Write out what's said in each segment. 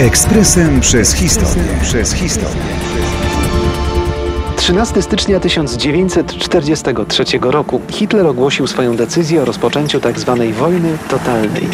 Ekspresem przez historię. Przez historię. 13 stycznia 1943 roku Hitler ogłosił swoją decyzję o rozpoczęciu tzw. wojny totalnej.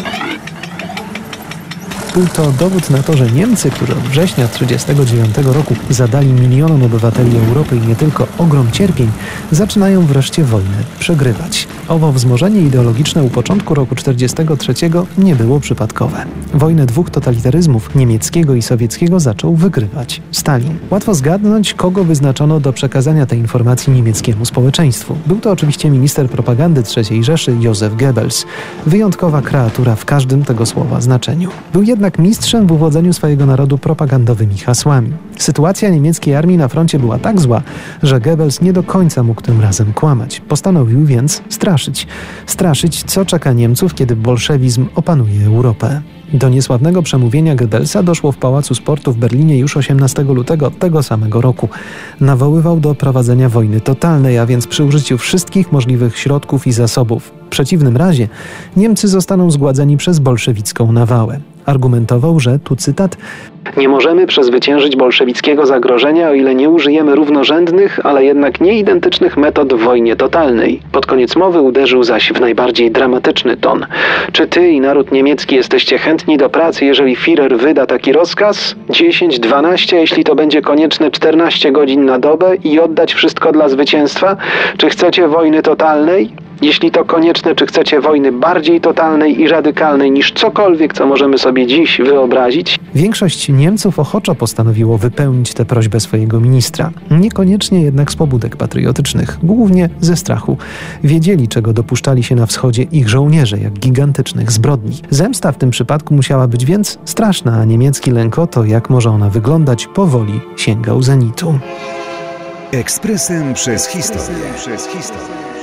Był to dowód na to, że Niemcy, którzy od września 1939 roku zadali milionom obywateli Europy i nie tylko ogrom cierpień, zaczynają wreszcie wojnę przegrywać. Owo wzmożenie ideologiczne u początku roku 1943 nie było przypadkowe. Wojnę dwóch totalitaryzmów, niemieckiego i sowieckiego, zaczął wygrywać Stalin. Łatwo zgadnąć, kogo wyznaczono do przekazania tej informacji niemieckiemu społeczeństwu. Był to oczywiście minister propagandy III Rzeszy Józef Goebbels. Wyjątkowa kreatura w każdym tego słowa znaczeniu. Był jednak mistrzem w uwodzeniu swojego narodu propagandowymi hasłami. Sytuacja niemieckiej armii na froncie była tak zła, że Goebbels nie do końca mógł tym razem kłamać. Postanowił więc straszyć. Straszyć, co czeka Niemców, kiedy bolszewizm opanuje Europę. Do niesławnego przemówienia Goebbelsa doszło w Pałacu Sportu w Berlinie już 18 lutego tego samego roku. Nawoływał do prowadzenia wojny totalnej, a więc przy użyciu wszystkich możliwych środków i zasobów. W przeciwnym razie Niemcy zostaną zgładzeni przez bolszewicką nawałę. Argumentował, że, tu cytat, nie możemy przezwyciężyć bolszewickiego zagrożenia, o ile nie użyjemy równorzędnych, ale jednak nieidentycznych metod w wojnie totalnej. Pod koniec mowy uderzył zaś w najbardziej dramatyczny ton. Czy ty i naród niemiecki jesteście chętni do pracy, jeżeli Führer wyda taki rozkaz? 10, 12, jeśli to będzie konieczne 14 godzin na dobę i oddać wszystko dla zwycięstwa? Czy chcecie wojny totalnej? Jeśli to konieczne, czy chcecie wojny bardziej totalnej i radykalnej niż cokolwiek, co możemy sobie dziś wyobrazić? Większość Niemców ochoczo postanowiło wypełnić tę prośbę swojego ministra. Niekoniecznie jednak z pobudek patriotycznych, głównie ze strachu. Wiedzieli, czego dopuszczali się na wschodzie ich żołnierze, jak gigantycznych zbrodni. Zemsta w tym przypadku musiała być więc straszna, a niemiecki lęk o to, jak może ona wyglądać, powoli sięgał zenitu. Ekspresem przez historię. Przez historię.